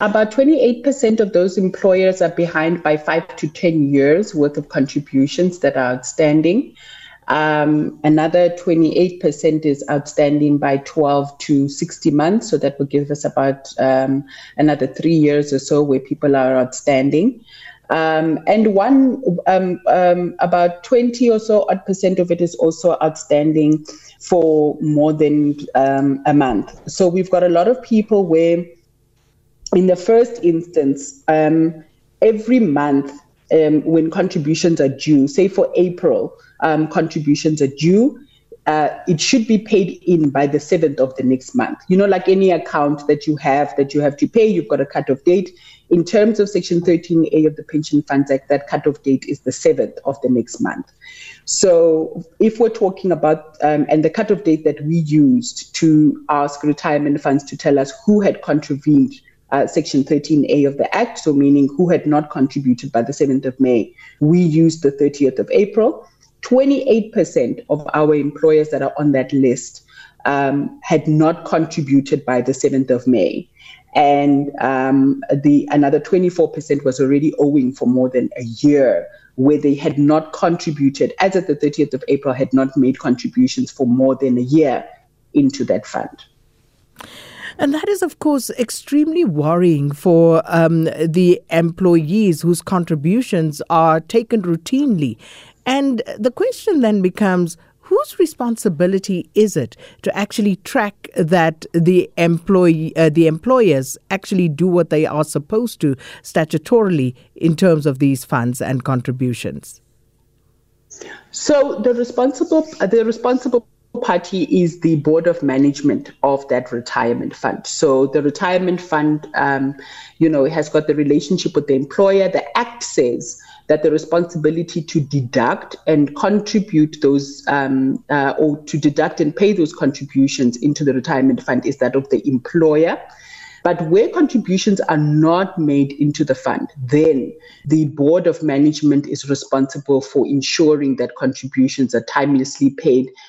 About 28% of those employers are behind by five to 10 years worth of contributions that are outstanding. Um, another 28% is outstanding by 12 to 60 months. So that will give us about um, another three years or so where people are outstanding. Um, and one, um, um, about 20 or so odd percent of it is also outstanding for more than um, a month. So we've got a lot of people where in the first instance, um, every month um, when contributions are due, say for April, um, contributions are due. Uh, it should be paid in by the 7th of the next month. You know, like any account that you have that you have to pay, you've got a cut-off date. In terms of Section 13A of the Pension Funds Act, that cut-off date is the 7th of the next month. So, if we're talking about, um, and the cut-off date that we used to ask retirement funds to tell us who had contravened uh, Section 13A of the Act, so meaning who had not contributed by the 7th of May. We used the 30th of April. 28% of our employers that are on that list um, had not contributed by the 7th of May. And um, the another 24% was already owing for more than a year, where they had not contributed, as at the 30th of April, had not made contributions for more than a year into that fund. And that is, of course, extremely worrying for um, the employees whose contributions are taken routinely. And the question then becomes whose responsibility is it to actually track that the employee uh, the employers actually do what they are supposed to statutorily in terms of these funds and contributions so the responsible the responsible party is the board of management of that retirement fund. So the retirement fund, um, you know, has got the relationship with the employer. The act says that the responsibility to deduct and contribute those um, uh, or to deduct and pay those contributions into the retirement fund is that of the employer. But where contributions are not made into the fund, then the Board of Management is responsible for ensuring that contributions are timelessly paid.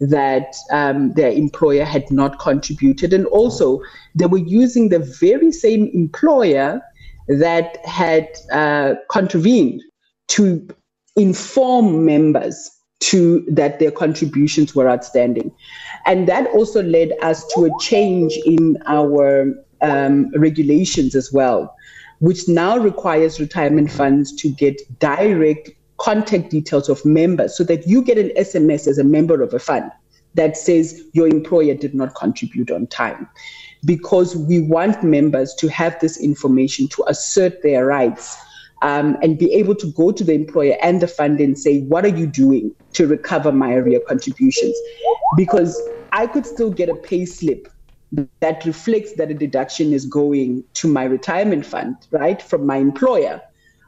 that um, their employer had not contributed. And also, they were using the very same employer that had uh, contravened to inform members to that their contributions were outstanding and that also led us to a change in our um, regulations as well, which now requires retirement funds to get direct contact details of members so that you get an SMS as a member of a fund that says your employer did not contribute on time. Because we want members to have this information to assert their rights um, and be able to go to the employer and the fund and say, What are you doing to recover my area contributions? Because I could still get a pay slip that reflects that a deduction is going to my retirement fund, right, from my employer.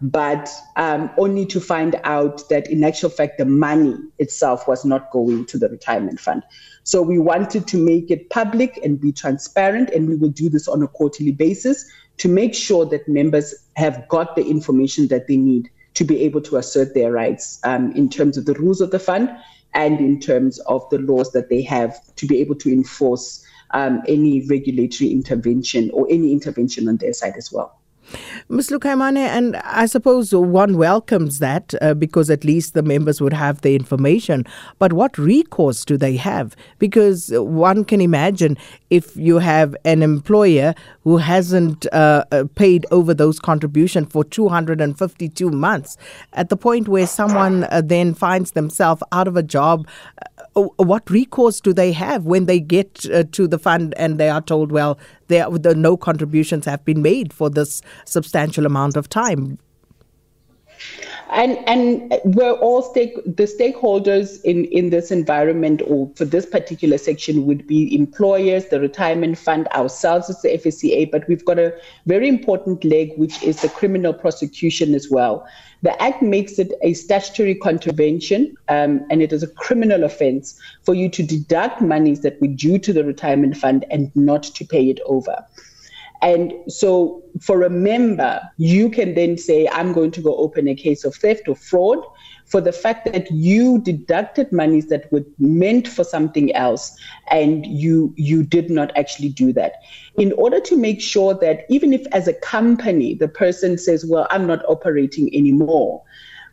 But um, only to find out that in actual fact, the money itself was not going to the retirement fund. So we wanted to make it public and be transparent, and we will do this on a quarterly basis to make sure that members have got the information that they need to be able to assert their rights um, in terms of the rules of the fund and in terms of the laws that they have to be able to enforce um, any regulatory intervention or any intervention on their side as well. Ms. Lukaimane, and I suppose one welcomes that uh, because at least the members would have the information. But what recourse do they have? Because one can imagine if you have an employer who hasn't uh, uh paid over those contributions for 252 months, at the point where someone uh, then finds themselves out of a job, Uh, what recourse do they have when they get uh, to the fund and they are told, well, there the, no contributions have been made for this substantial amount of time? and and we're all stake the stakeholders in in this environment or for this particular section would be employers, the retirement fund, ourselves as the FSCA, but we've got a very important leg which is the criminal prosecution as well. The Act makes it a statutory contravention, um, and it is a criminal offence for you to deduct monies that were due to the retirement fund and not to pay it over. And so for a member, you can then say, I'm going to go open a case of theft or fraud for the fact that you deducted monies that were meant for something else and you you did not actually do that in order to make sure that even if as a company the person says well i'm not operating anymore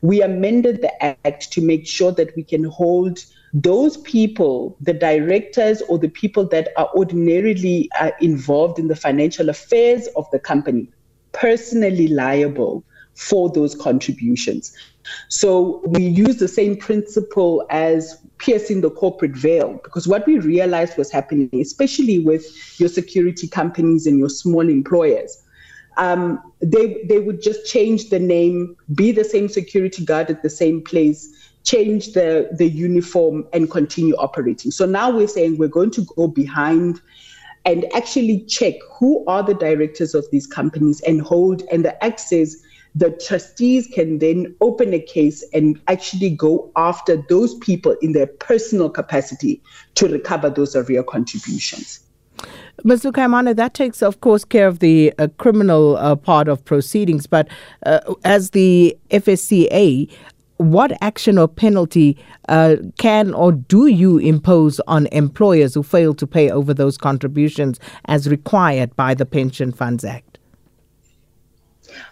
we amended the act to make sure that we can hold those people, the directors or the people that are ordinarily uh, involved in the financial affairs of the company, personally liable for those contributions. So we use the same principle as piercing the corporate veil because what we realized was happening, especially with your security companies and your small employers um, they they would just change the name, be the same security guard at the same place, change the the uniform, and continue operating. So now we're saying we're going to go behind and actually check who are the directors of these companies and hold and the access the trustees can then open a case and actually go after those people in their personal capacity to recover those arrear contributions Ms. Lukaimana, that takes, of course, care of the uh, criminal uh, part of proceedings. But uh, as the FSCA, what action or penalty uh, can or do you impose on employers who fail to pay over those contributions as required by the Pension Funds Act?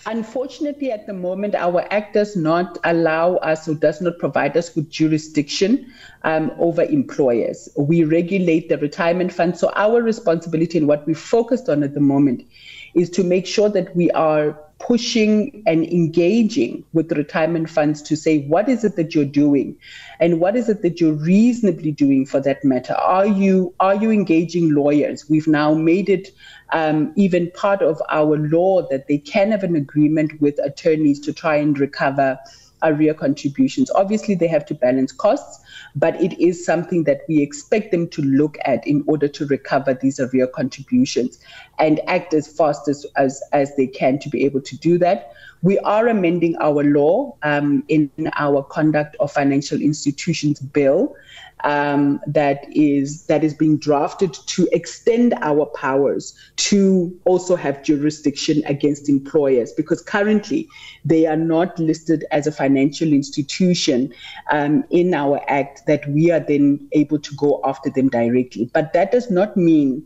Unfortunately, at the moment, our Act does not allow us or does not provide us with jurisdiction um, over employers. We regulate the retirement fund. So, our responsibility and what we're focused on at the moment is to make sure that we are pushing and engaging with retirement funds to say, what is it that you're doing? And what is it that you're reasonably doing for that matter? Are you are you engaging lawyers? We've now made it um, even part of our law that they can have an agreement with attorneys to try and recover area contributions. Obviously, they have to balance costs, but it is something that we expect them to look at in order to recover these area contributions and act as fast as, as, as they can to be able to do that. We are amending our law um, in our Conduct of Financial Institutions Bill um, that is that is being drafted to extend our powers to also have jurisdiction against employers because currently they are not listed as a financial institution um, in our act that we are then able to go after them directly. But that does not mean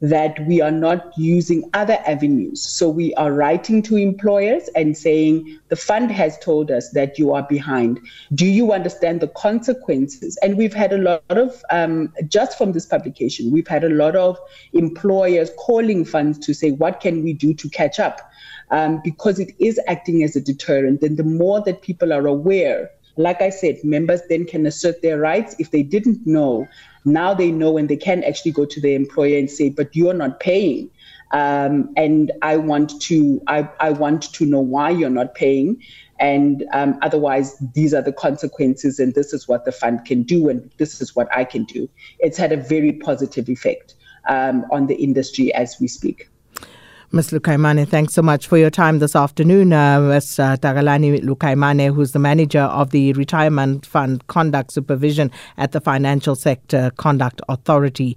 that we are not using other avenues. So we are writing to employers and saying, the fund has told us that you are behind. Do you understand the consequences? And we've had a lot of, um, just from this publication, we've had a lot of employers calling funds to say, what can we do to catch up? Um, because it is acting as a deterrent. And the more that people are aware Like I said, members then can assert their rights if they didn't know. Now they know and they can actually go to the employer and say, "But you're not paying." Um, and I want to I, I want to know why you're not paying, and um, otherwise these are the consequences, and this is what the fund can do, and this is what I can do. It's had a very positive effect um, on the industry as we speak. Ms. Lukaimane, thanks so much for your time this afternoon. Uh, Ms. Uh, Tagalani Lukaimane, who's the manager of the Retirement Fund Conduct Supervision at the Financial Sector Conduct Authority.